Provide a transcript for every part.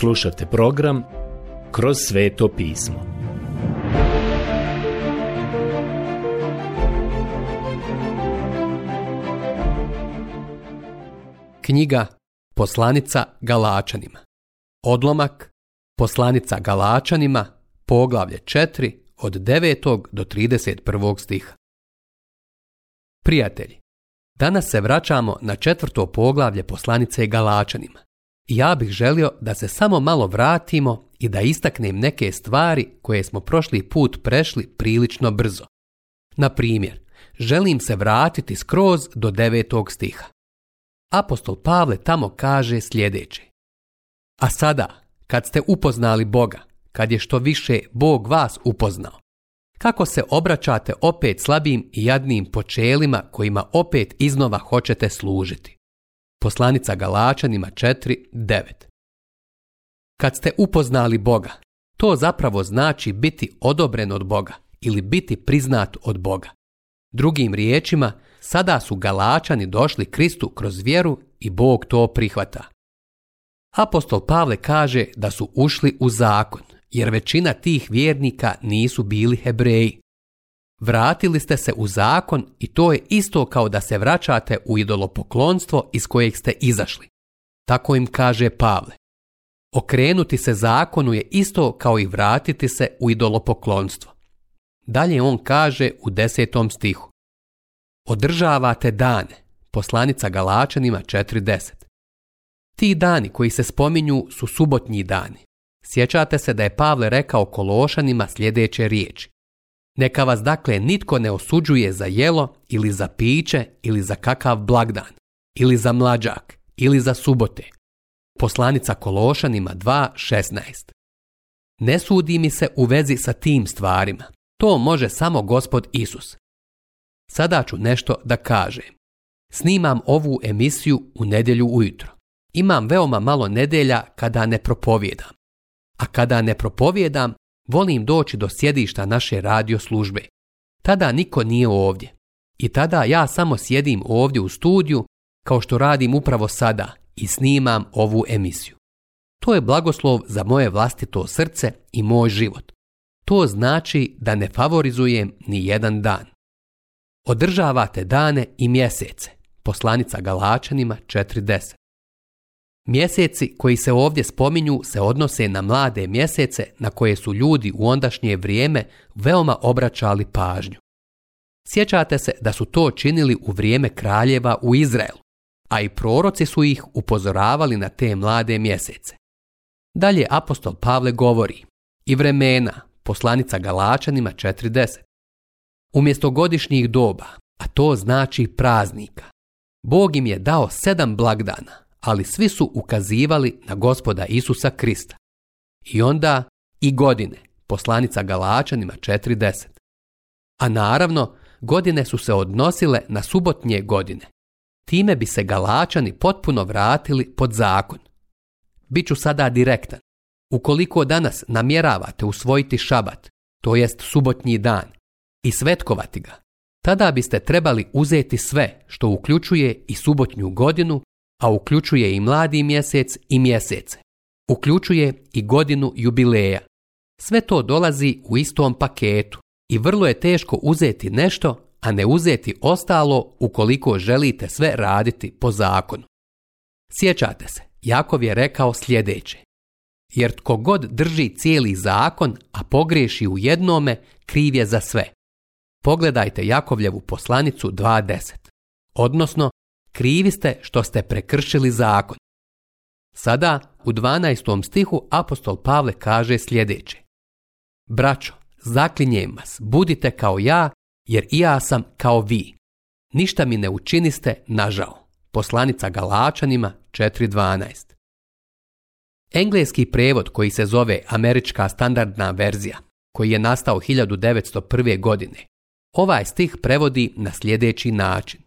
Slušate program Kroz sveto pismo. Knjiga Poslanica Galačanima Odlomak Poslanica Galačanima Poglavlje 4 od 9. do 31. stiha Prijatelji, danas se vraćamo na četvrto poglavlje poslanice Galačanima. Ja bih želio da se samo malo vratimo i da istaknem neke stvari koje smo prošli put prešli prilično brzo. Na primjer, želim se vratiti skroz do devetog stiha. Apostol Pavle tamo kaže sljedeće. A sada, kad ste upoznali Boga, kad je što više Bog vas upoznao, kako se obraćate opet slabim i jadnim počelima kojima opet iznova hoćete služiti. Poslanica Galačanima 4.9 Kad ste upoznali Boga, to zapravo znači biti odobren od Boga ili biti priznat od Boga. Drugim riječima, sada su Galačani došli Kristu kroz vjeru i Bog to prihvata. Apostol Pavle kaže da su ušli u zakon, jer većina tih vjernika nisu bili hebreji, Vratili ste se u zakon i to je isto kao da se vraćate u idolopoklonstvo iz kojeg ste izašli. Tako im kaže Pavle. Okrenuti se zakonu je isto kao i vratiti se u idolopoklonstvo. Dalje on kaže u desetom stihu. Održavate dane, poslanica Galačanima 4.10. Ti dani koji se spominju su subotnji dani. Sjećate se da je Pavle rekao Kološanima sljedeće riječi. Neka vas dakle nitko ne osuđuje za jelo ili za piće ili za kakav blagdan, ili za mlađak, ili za subote. Poslanica Kološanima 2.16 Ne sudi mi se u vezi sa tim stvarima. To može samo gospod Isus. Sada ću nešto da kažem. Snimam ovu emisiju u nedjelju ujutro. Imam veoma malo nedjelja kada ne propovjedam. A kada ne propovjedam, volim doći do sjedišta naše radio službe. Tada niko nije ovdje. I tada ja samo sjedim ovdje u studiju, kao što radim upravo sada i snimam ovu emisiju. To je blagoslov za moje vlastito srce i moj život. To znači da ne favorizujem ni jedan dan. Održavate dane i mjesece. Poslanica Galačanima 4.10. Mjeseci koji se ovdje spominju se odnose na mlade mjesece na koje su ljudi u ondašnje vrijeme veoma obraćali pažnju. Sjećate se da su to činili u vrijeme kraljeva u Izraelu, a i proroci su ih upozoravali na te mlade mjesece. Dalje apostol Pavle govori i vremena, poslanica Galačanima 4.10. Umjesto godišnjih doba, a to znači praznika, Bog im je dao sedam blagdana, ali svi su ukazivali na gospoda Isusa Krista. I onda i godine, poslanica Galačanima 4.10. A naravno, godine su se odnosile na subotnje godine. Time bi se Galačani potpuno vratili pod zakon. Biću sada direktan. Ukoliko danas namjeravate usvojiti šabat, to jest subotnji dan, i svetkovati ga, tada biste trebali uzeti sve što uključuje i subotnju godinu a uključuje i mladi mjesec i mjesec. Uključuje i godinu jubileja. Sve to dolazi u istom paketu i vrlo je teško uzeti nešto, a ne uzeti ostalo ukoliko želite sve raditi po zakonu. Sjećate se, Jakov je rekao sljedeće. Jer tko god drži cijeli zakon, a pogriješi u jednome, kriv je za sve. Pogledajte Jakovljevu poslanicu 2.10. Odnosno, krivi ste što ste prekršili zakon. Sada u 12. stihu apostol Pavle kaže sljedeće. Braćo, zaklinjem vas, budite kao ja, jer i ja sam kao vi. Ništa mi ne učiniste, nažao. Poslanica Galačanima 4.12 Engleski prevod koji se zove Američka standardna verzija, koji je nastao 1901. godine, ovaj stih prevodi na sljedeći način.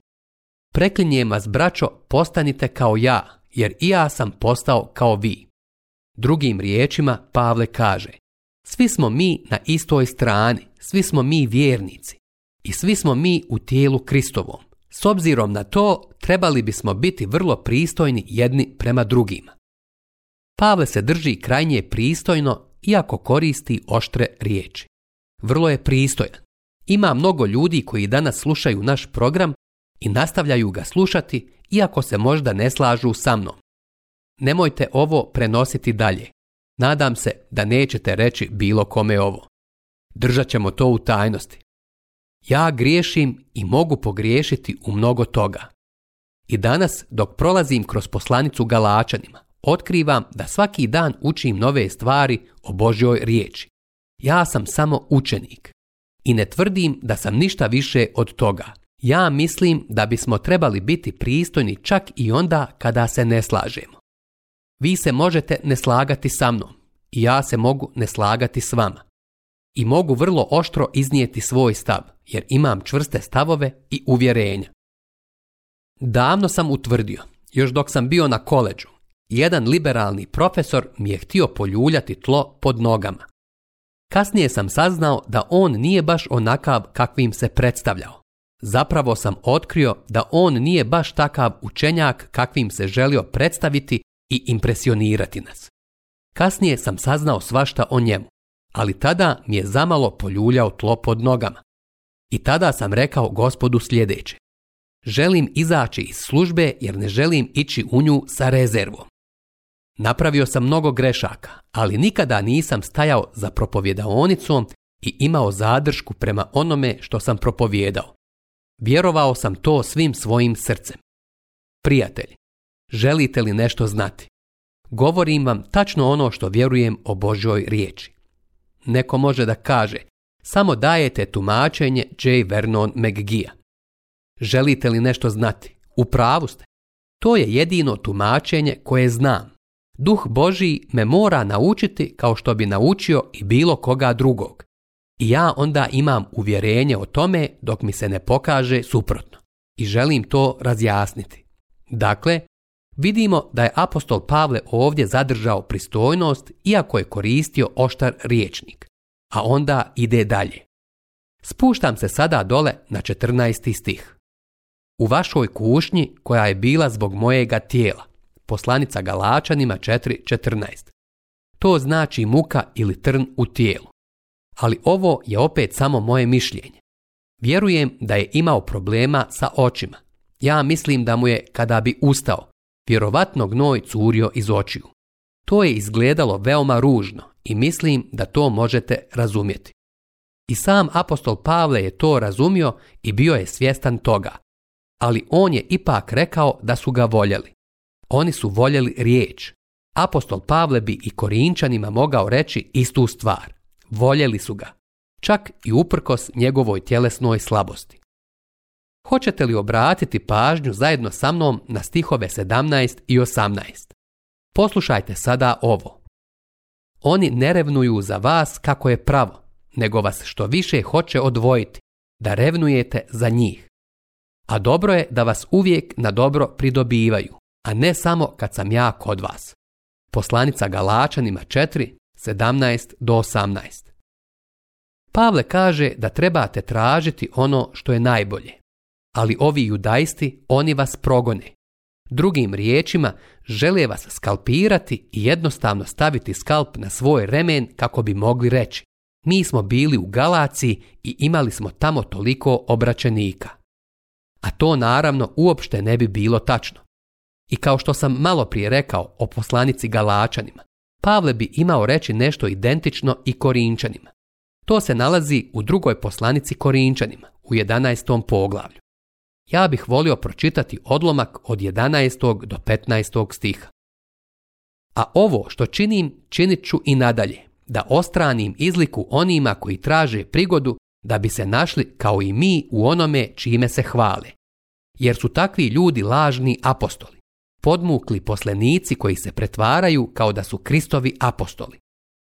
Preklinjem vas, braćo, postanite kao ja, jer i ja sam postao kao vi. Drugim riječima Pavle kaže, svi smo mi na istoj strani, svi smo mi vjernici i svi smo mi u tijelu Kristovom. S obzirom na to, trebali bismo biti vrlo pristojni jedni prema drugima. Pavle se drži krajnje pristojno, iako koristi oštre riječi. Vrlo je pristojan. Ima mnogo ljudi koji danas slušaju naš program i nastavljaju ga slušati iako se možda ne slažu sa mnom. Nemojte ovo prenositi dalje. Nadam se da nećete reći bilo kome ovo. Držat ćemo to u tajnosti. Ja griješim i mogu pogriješiti u mnogo toga. I danas, dok prolazim kroz poslanicu Galačanima, otkrivam da svaki dan učim nove stvari o Božjoj riječi. Ja sam samo učenik i ne tvrdim da sam ništa više od toga. Ja mislim da bismo trebali biti pristojni čak i onda kada se ne slažemo. Vi se možete ne slagati sa mnom i ja se mogu ne slagati s vama. I mogu vrlo oštro iznijeti svoj stav jer imam čvrste stavove i uvjerenja. Davno sam utvrdio, još dok sam bio na koleđu, jedan liberalni profesor mi je htio poljuljati tlo pod nogama. Kasnije sam saznao da on nije baš onakav kakvim se predstavljao zapravo sam otkrio da on nije baš takav učenjak kakvim se želio predstaviti i impresionirati nas. Kasnije sam saznao svašta o njemu, ali tada mi je zamalo poljuljao tlo pod nogama. I tada sam rekao gospodu sljedeće. Želim izaći iz službe jer ne želim ići u nju sa rezervom. Napravio sam mnogo grešaka, ali nikada nisam stajao za propovjedaonicom i imao zadršku prema onome što sam propovjedao. Vjerovao sam to svim svojim srcem. Prijatelji, želite li nešto znati? Govorim vam tačno ono što vjerujem o Božoj riječi. Neko može da kaže, samo dajete tumačenje J. Vernon McGee. Želite li nešto znati? U pravu ste. To je jedino tumačenje koje znam. Duh Božiji me mora naučiti kao što bi naučio i bilo koga drugog. I ja onda imam uvjerenje o tome dok mi se ne pokaže suprotno. I želim to razjasniti. Dakle, vidimo da je apostol Pavle ovdje zadržao pristojnost iako je koristio oštar riječnik. A onda ide dalje. Spuštam se sada dole na 14. stih. U vašoj kušnji koja je bila zbog mojega tijela. Poslanica Galačanima 4.14. To znači muka ili trn u tijelu ali ovo je opet samo moje mišljenje. Vjerujem da je imao problema sa očima. Ja mislim da mu je, kada bi ustao, vjerovatno gnoj curio iz očiju. To je izgledalo veoma ružno i mislim da to možete razumjeti. I sam apostol Pavle je to razumio i bio je svjestan toga. Ali on je ipak rekao da su ga voljeli. Oni su voljeli riječ. Apostol Pavle bi i korinčanima mogao reći istu stvar. Voljeli su ga, čak i uprkos njegovoj tjelesnoj slabosti. Hoćete li obratiti pažnju zajedno sa mnom na stihove 17 i 18? Poslušajte sada ovo. Oni ne revnuju za vas kako je pravo, nego vas što više hoće odvojiti, da revnujete za njih. A dobro je da vas uvijek na dobro pridobivaju, a ne samo kad sam ja kod vas. Poslanica Galačanima 4, 17 do 18. Pavle kaže da trebate tražiti ono što je najbolje, ali ovi judajsti oni vas progone. Drugim riječima, žele vas skalpirati i jednostavno staviti skalp na svoj remen kako bi mogli reći. Mi smo bili u Galaciji i imali smo tamo toliko obraćenika. A to naravno uopšte ne bi bilo tačno. I kao što sam malo prije rekao o poslanici Galačanima, Pavle bi imao reći nešto identično i Korinčanima. To se nalazi u drugoj poslanici Korinčanima, u 11. poglavlju. Ja bih volio pročitati odlomak od 11. do 15. stiha. A ovo što činim, činit ću i nadalje, da ostranim izliku onima koji traže prigodu da bi se našli kao i mi u onome čime se hvale. Jer su takvi ljudi lažni apostoli, podmukli poslenici koji se pretvaraju kao da su Kristovi apostoli.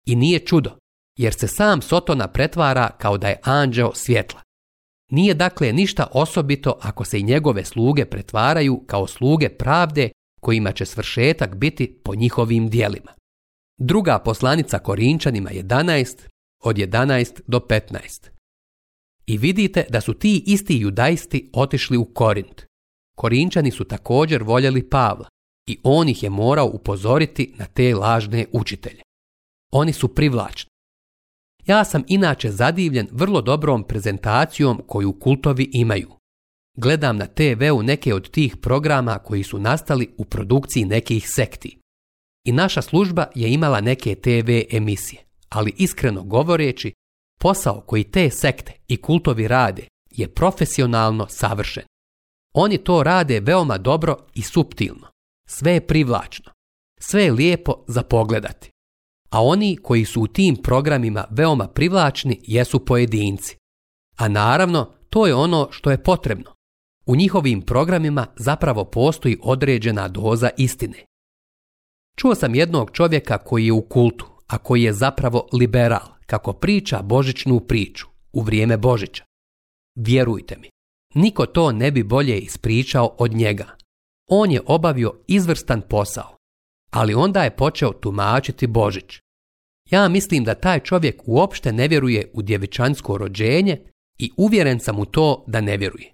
I nije čudo, jer se sam Sotona pretvara kao da je anđeo svjetla. Nije dakle ništa osobito ako se i njegove sluge pretvaraju kao sluge pravde kojima će svršetak biti po njihovim dijelima. Druga poslanica Korinčanima 11 od 11 do 15. I vidite da su ti isti judajsti otišli u Korint. Korinčani su također voljeli Pavla i on ih je morao upozoriti na te lažne učitelje. Oni su privlačni. Ja sam inače zadivljen vrlo dobrom prezentacijom koju kultovi imaju. Gledam na TV-u neke od tih programa koji su nastali u produkciji nekih sekti. I naša služba je imala neke TV emisije, ali iskreno govoreći, posao koji te sekte i kultovi rade je profesionalno savršen. Oni to rade veoma dobro i suptilno. Sve je privlačno. Sve je lijepo za pogledati. A oni koji su u tim programima veoma privlačni jesu pojedinci. A naravno, to je ono što je potrebno. U njihovim programima zapravo postoji određena doza istine. Čuo sam jednog čovjeka koji je u kultu, a koji je zapravo liberal, kako priča božićnu priču u vrijeme Božića. Vjerujte mi, Niko to ne bi bolje ispričao od njega. On je obavio izvrstan posao, ali onda je počeo tumačiti Božić. Ja mislim da taj čovjek uopšte ne vjeruje u djevičansko rođenje i uvjeren sam u to da ne vjeruje.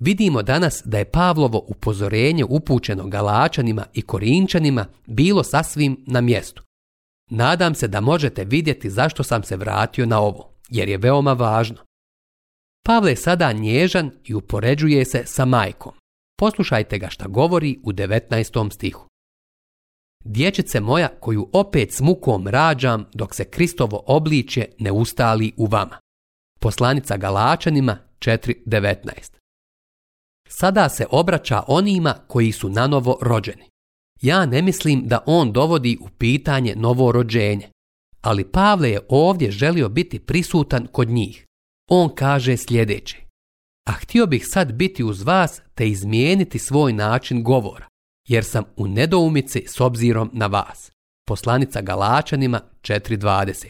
Vidimo danas da je Pavlovo upozorenje upućeno Galačanima i Korinčanima bilo sasvim na mjestu. Nadam se da možete vidjeti zašto sam se vratio na ovo, jer je veoma važno. Pavle je sada nježan i upoređuje se sa majkom. Poslušajte ga šta govori u 19. stihu. Dječice moja koju opet s mukom rađam dok se Kristovo obličje ne ustali u vama. Poslanica Galačanima 4.19 Sada se obraća onima koji su nanovo rođeni. Ja ne mislim da on dovodi u pitanje novo rođenje, ali Pavle je ovdje želio biti prisutan kod njih on kaže sljedeće. A htio bih sad biti uz vas te izmijeniti svoj način govora, jer sam u nedoumici s obzirom na vas. Poslanica Galačanima 4.20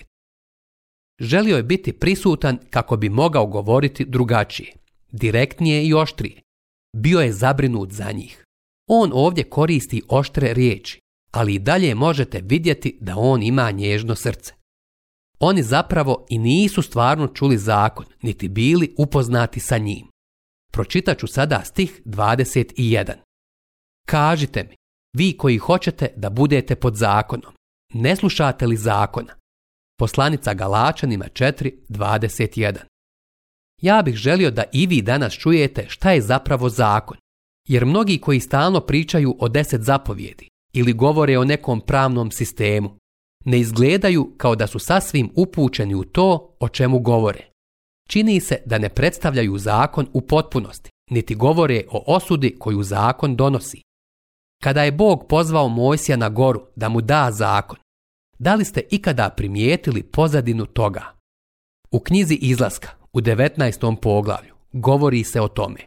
Želio je biti prisutan kako bi mogao govoriti drugačije, direktnije i oštrije. Bio je zabrinut za njih. On ovdje koristi oštre riječi, ali i dalje možete vidjeti da on ima nježno srce oni zapravo i nisu stvarno čuli zakon, niti bili upoznati sa njim. Pročitat ću sada stih 21. Kažite mi, vi koji hoćete da budete pod zakonom, ne slušate li zakona? Poslanica Galačanima 4.21 Ja bih želio da i vi danas čujete šta je zapravo zakon, jer mnogi koji stalno pričaju o deset zapovjedi ili govore o nekom pravnom sistemu, ne izgledaju kao da su sasvim upućeni u to o čemu govore. Čini se da ne predstavljaju zakon u potpunosti, niti govore o osudi koju zakon donosi. Kada je Bog pozvao Mojsija na goru da mu da zakon, da li ste ikada primijetili pozadinu toga? U knjizi Izlaska u 19. poglavlju govori se o tome.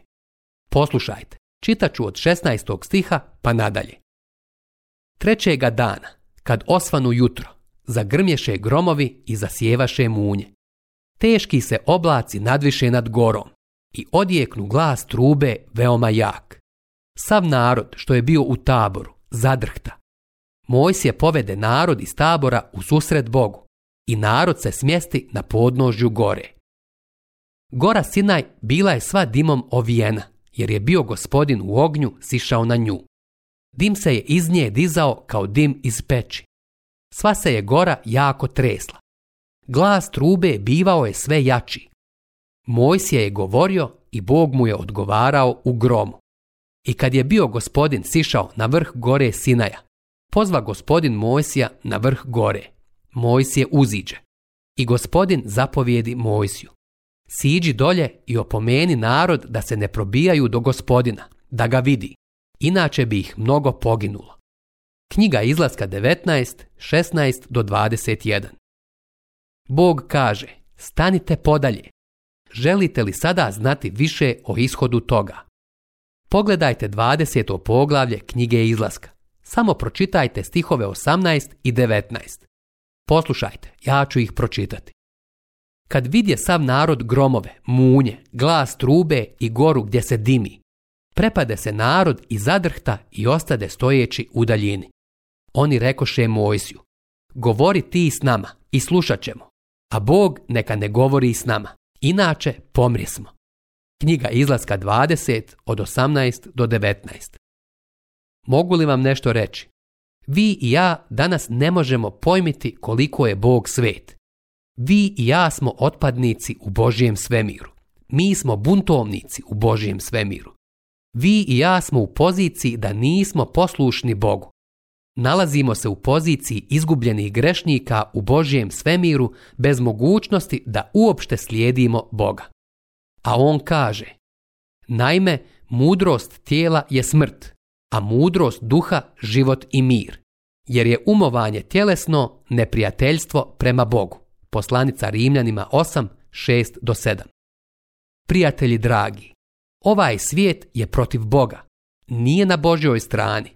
Poslušajte, čitaću od 16. stiha pa nadalje. Trećega dana kad osvanu jutro, zagrmješe gromovi i zasjevaše munje. Teški se oblaci nadviše nad gorom i odjeknu glas trube veoma jak. Sav narod što je bio u taboru zadrhta. je povede narod iz tabora u susret Bogu i narod se smjesti na podnožju gore. Gora Sinaj bila je sva dimom ovijena, jer je bio gospodin u ognju sišao na nju. Dim se je iz nje dizao kao dim iz peći. Sva se je gora jako tresla. Glas trube bivao je sve jači. Mojsija je govorio i Bog mu je odgovarao u gromu. I kad je bio gospodin sišao na vrh gore Sinaja, pozva gospodin Mojsija na vrh gore. Mojsije uziđe. I gospodin zapovijedi Mojsiju. Siđi dolje i opomeni narod da se ne probijaju do gospodina, da ga vidi inače bi ih mnogo poginulo. Knjiga izlaska 19, 16 do 21. Bog kaže, stanite podalje. Želite li sada znati više o ishodu toga? Pogledajte 20. poglavlje knjige izlaska. Samo pročitajte stihove 18 i 19. Poslušajte, ja ću ih pročitati. Kad vidje sav narod gromove, munje, glas trube i goru gdje se dimi, prepade se narod i zadrhta i ostade stojeći u daljini. Oni rekoše Mojsiju, govori ti s nama i slušat ćemo, a Bog neka ne govori s nama, inače pomri smo. Knjiga izlaska 20 od 18 do 19. Mogu li vam nešto reći? Vi i ja danas ne možemo pojmiti koliko je Bog svet. Vi i ja smo otpadnici u Božijem svemiru. Mi smo buntovnici u Božijem svemiru. Vi i ja smo u poziciji da nismo poslušni Bogu. Nalazimo se u poziciji izgubljenih grešnika u Božjem svemiru bez mogućnosti da uopšte slijedimo Boga. A on kaže, naime, mudrost tijela je smrt, a mudrost duha život i mir, jer je umovanje tjelesno neprijateljstvo prema Bogu. Poslanica Rimljanima 8, 6 do 7. Prijatelji dragi, Ovaj svijet je protiv Boga. Nije na Božjoj strani.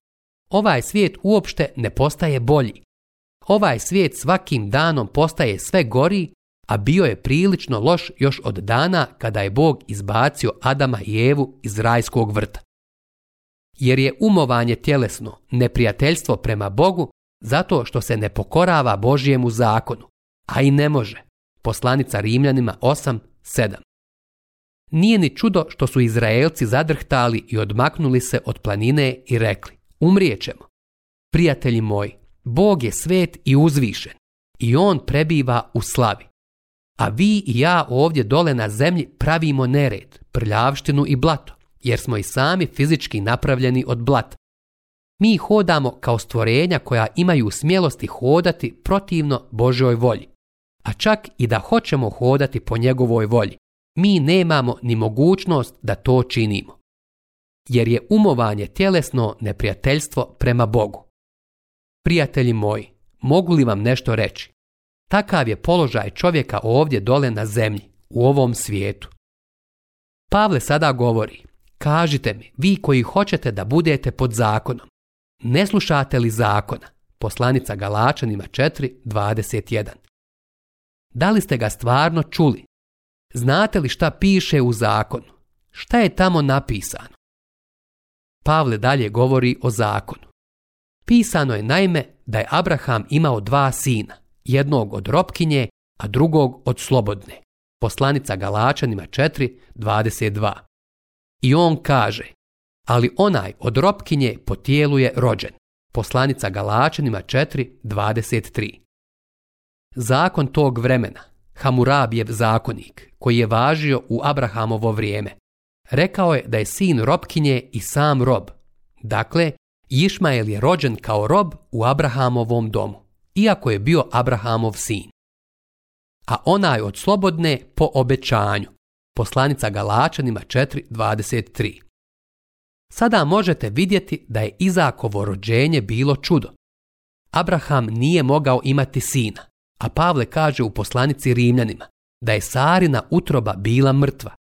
Ovaj svijet uopšte ne postaje bolji. Ovaj svijet svakim danom postaje sve gori, a bio je prilično loš još od dana kada je Bog izbacio Adama i Evu iz rajskog vrta. Jer je umovanje tjelesno neprijateljstvo prema Bogu zato što se ne pokorava Božijemu zakonu, a i ne može. Poslanica Rimljanima 8.7 nije ni čudo što su Izraelci zadrhtali i odmaknuli se od planine i rekli, umrijećemo. Prijatelji moji, Bog je svet i uzvišen i on prebiva u slavi. A vi i ja ovdje dole na zemlji pravimo nered, prljavštinu i blato, jer smo i sami fizički napravljeni od blata. Mi hodamo kao stvorenja koja imaju smjelosti hodati protivno Božoj volji, a čak i da hoćemo hodati po njegovoj volji mi nemamo ni mogućnost da to činimo. Jer je umovanje tjelesno neprijateljstvo prema Bogu. Prijatelji moji, mogu li vam nešto reći? Takav je položaj čovjeka ovdje dole na zemlji, u ovom svijetu. Pavle sada govori, kažite mi, vi koji hoćete da budete pod zakonom, ne slušate li zakona? Poslanica Galačanima 4.21 Da li ste ga stvarno čuli? Znate li šta piše u zakonu? Šta je tamo napisano? Pavle dalje govori o zakonu. Pisano je naime da je Abraham imao dva sina, jednog od ropkinje, a drugog od slobodne. Poslanica Galačanima 4.22. I on kaže, ali onaj od ropkinje po tijelu je rođen. Poslanica Galačanima 4.23. Zakon tog vremena, Hamurabijev zakonik, koji je važio u Abrahamovo vrijeme. Rekao je da je sin robkinje i sam rob. Dakle, Išmael je rođen kao rob u Abrahamovom domu, iako je bio Abrahamov sin. A ona je od slobodne po obećanju. Poslanica Galačanima 4.23 Sada možete vidjeti da je Izakovo rođenje bilo čudo. Abraham nije mogao imati sina, a Pavle kaže u poslanici Rimljanima da je Sarina utroba bila mrtva.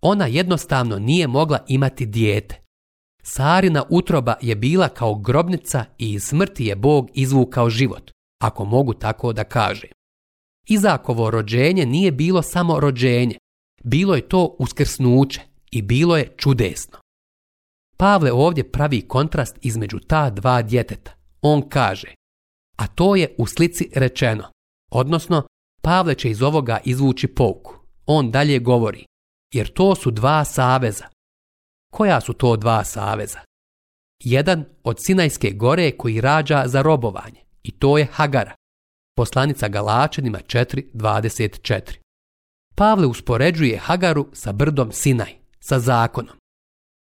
Ona jednostavno nije mogla imati dijete. Sarina utroba je bila kao grobnica i iz smrti je Bog izvukao život, ako mogu tako da kažem. Izakovo rođenje nije bilo samo rođenje, bilo je to uskrsnuće i bilo je čudesno. Pavle ovdje pravi kontrast između ta dva djeteta. On kaže, a to je u slici rečeno, Odnosno, Pavle će iz ovoga izvući pouku. On dalje govori, jer to su dva saveza. Koja su to dva saveza? Jedan od Sinajske gore koji rađa za robovanje, i to je Hagara, poslanica Galačenima 4.24. Pavle uspoređuje Hagaru sa brdom Sinaj, sa zakonom.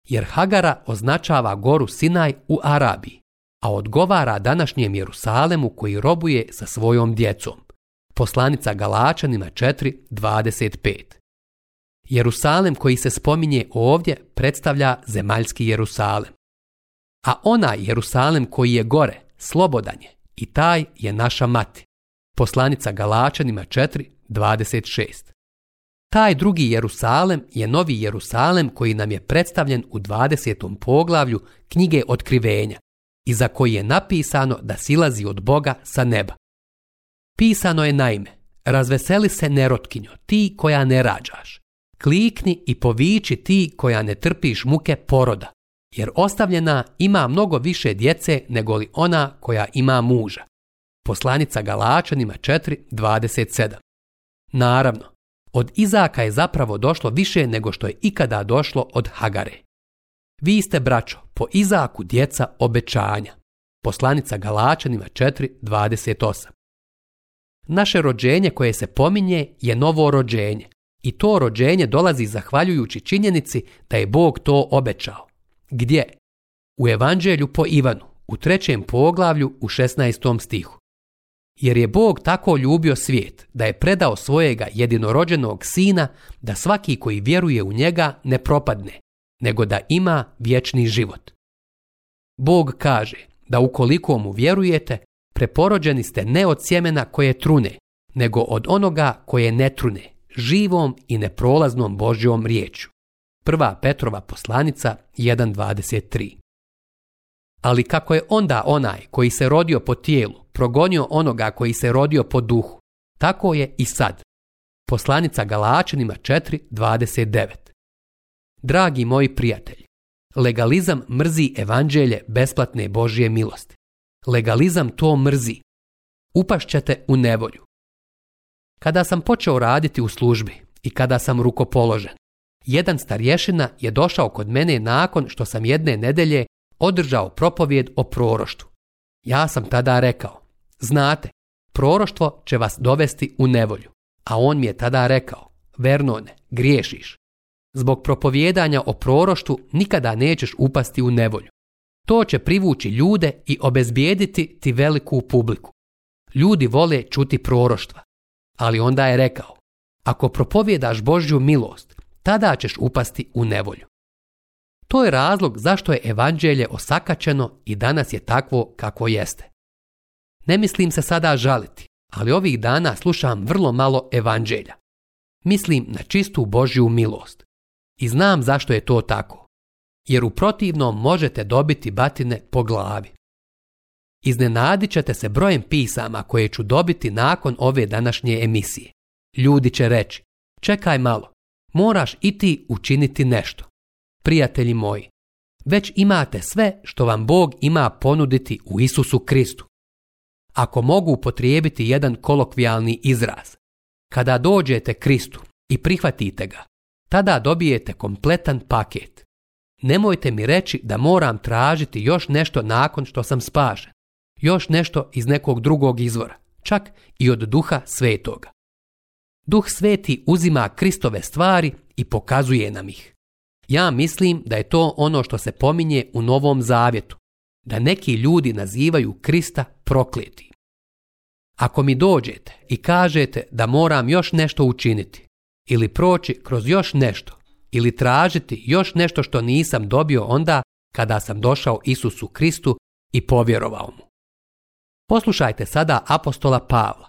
Jer Hagara označava goru Sinaj u Arabiji a odgovara današnjem Jerusalemu koji robuje sa svojom djecom. Poslanica Galačanima 4.25 Jerusalem koji se spominje ovdje predstavlja zemaljski Jerusalem. A ona Jerusalem koji je gore, slobodan je, i taj je naša mati. Poslanica Galačanima 4.26 Taj drugi Jerusalem je novi Jerusalem koji nam je predstavljen u 20. poglavlju knjige Otkrivenja, i za koji je napisano da silazi od Boga sa neba. Pisano je naime, razveseli se nerotkinjo, ti koja ne rađaš. Klikni i poviči ti koja ne trpiš muke poroda, jer ostavljena ima mnogo više djece nego li ona koja ima muža. Poslanica Galačanima 4.27 Naravno, od Izaka je zapravo došlo više nego što je ikada došlo od Hagare. Vi ste, braćo, po Izaku djeca obećanja. Poslanica Galačanima 4.28 Naše rođenje koje se pominje je novo rođenje i to rođenje dolazi zahvaljujući činjenici da je Bog to obećao. Gdje? U Evanđelju po Ivanu, u trećem poglavlju u 16. stihu. Jer je Bog tako ljubio svijet da je predao svojega jedinorođenog sina da svaki koji vjeruje u njega ne propadne, nego da ima vječni život. Bog kaže da ukoliko mu vjerujete, preporođeni ste ne od sjemena koje trune, nego od onoga koje ne trune, živom i neprolaznom Božjom riječu. Prva Petrova poslanica 1.23 Ali kako je onda onaj koji se rodio po tijelu progonio onoga koji se rodio po duhu, tako je i sad. Poslanica 4. 4.29 Dragi moji prijatelji, legalizam mrzi evanđelje besplatne Božje milosti. Legalizam to mrzi. Upašćate u nevolju. Kada sam počeo raditi u službi i kada sam rukopoložen, jedan starješina je došao kod mene nakon što sam jedne nedelje održao propovjed o proroštu. Ja sam tada rekao, znate, proroštvo će vas dovesti u nevolju. A on mi je tada rekao, ne, griješiš. Zbog propovjedanja o proroštu nikada nećeš upasti u nevolju. To će privući ljude i obezbijediti ti veliku publiku. Ljudi vole čuti proroštva. Ali onda je rekao, ako propovjedaš Božju milost, tada ćeš upasti u nevolju. To je razlog zašto je evanđelje osakačeno i danas je takvo kako jeste. Ne mislim se sada žaliti, ali ovih dana slušam vrlo malo evanđelja. Mislim na čistu Božju milost i znam zašto je to tako. Jer u protivnom možete dobiti batine po glavi. Iznenadit ćete se brojem pisama koje ću dobiti nakon ove današnje emisije. Ljudi će reći, čekaj malo, moraš i ti učiniti nešto. Prijatelji moji, već imate sve što vam Bog ima ponuditi u Isusu Kristu. Ako mogu upotrijebiti jedan kolokvijalni izraz, kada dođete Kristu i prihvatite ga, tada dobijete kompletan paket. Nemojte mi reći da moram tražiti još nešto nakon što sam spašen, još nešto iz nekog drugog izvora, čak i od duha svetoga. Duh sveti uzima Kristove stvari i pokazuje nam ih. Ja mislim da je to ono što se pominje u Novom Zavjetu, da neki ljudi nazivaju Krista prokleti. Ako mi dođete i kažete da moram još nešto učiniti, ili proći kroz još nešto ili tražiti još nešto što nisam dobio onda kada sam došao Isusu Kristu i povjerovao mu. Poslušajte sada apostola Pavla.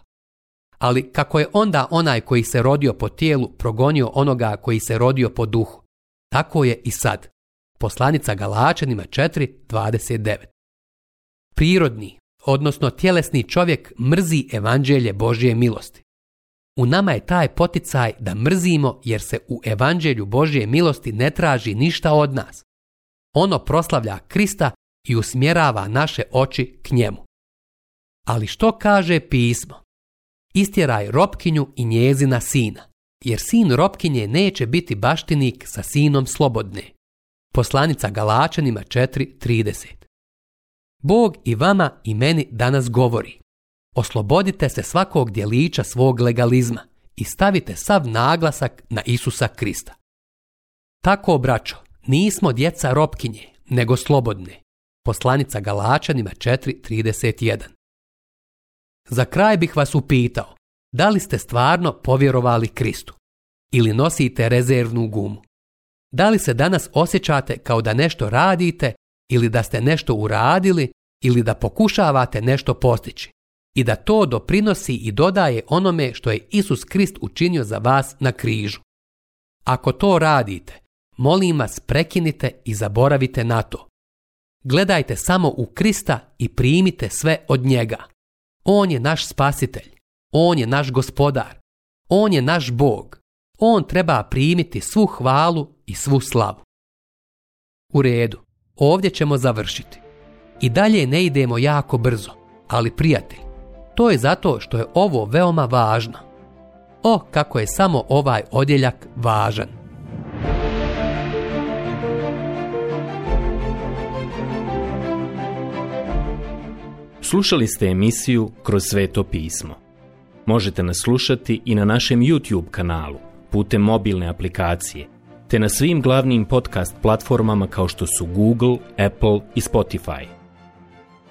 Ali kako je onda onaj koji se rodio po tijelu progonio onoga koji se rodio po duhu, tako je i sad. Poslanica Galačanima 4.29 Prirodni, odnosno tjelesni čovjek mrzi evanđelje Božje milosti. U nama je taj poticaj da mrzimo jer se u evanđelju Božje milosti ne traži ništa od nas. Ono proslavlja Krista i usmjerava naše oči k njemu. Ali što kaže pismo? Istjeraj ropkinju i njezina sina, jer sin ropkinje neće biti baštinik sa sinom slobodne. Poslanica Galačanima 4.30 Bog i vama i meni danas govori. Oslobodite se svakog djelića svog legalizma i stavite sav naglasak na Isusa Krista. Tako, braćo, nismo djeca ropkinje, nego slobodne. Poslanica Galačanima 4.31 Za kraj bih vas upitao, da li ste stvarno povjerovali Kristu? Ili nosite rezervnu gumu? Da li se danas osjećate kao da nešto radite ili da ste nešto uradili ili da pokušavate nešto postići, i da to doprinosi i dodaje onome što je Isus Krist učinio za vas na križu. Ako to radite, molim vas prekinite i zaboravite na to. Gledajte samo u Krista i primite sve od njega. On je naš spasitelj, on je naš gospodar, on je naš Bog. On treba primiti svu hvalu i svu slavu. U redu, ovdje ćemo završiti. I dalje ne idemo jako brzo, ali prijatelj, to je zato što je ovo veoma važno. O kako je samo ovaj odjeljak važan. Slušali ste emisiju Kroz sveto pismo. Možete nas slušati i na našem YouTube kanalu putem mobilne aplikacije te na svim glavnim podcast platformama kao što su Google, Apple i Spotify.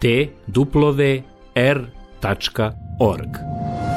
www.r.org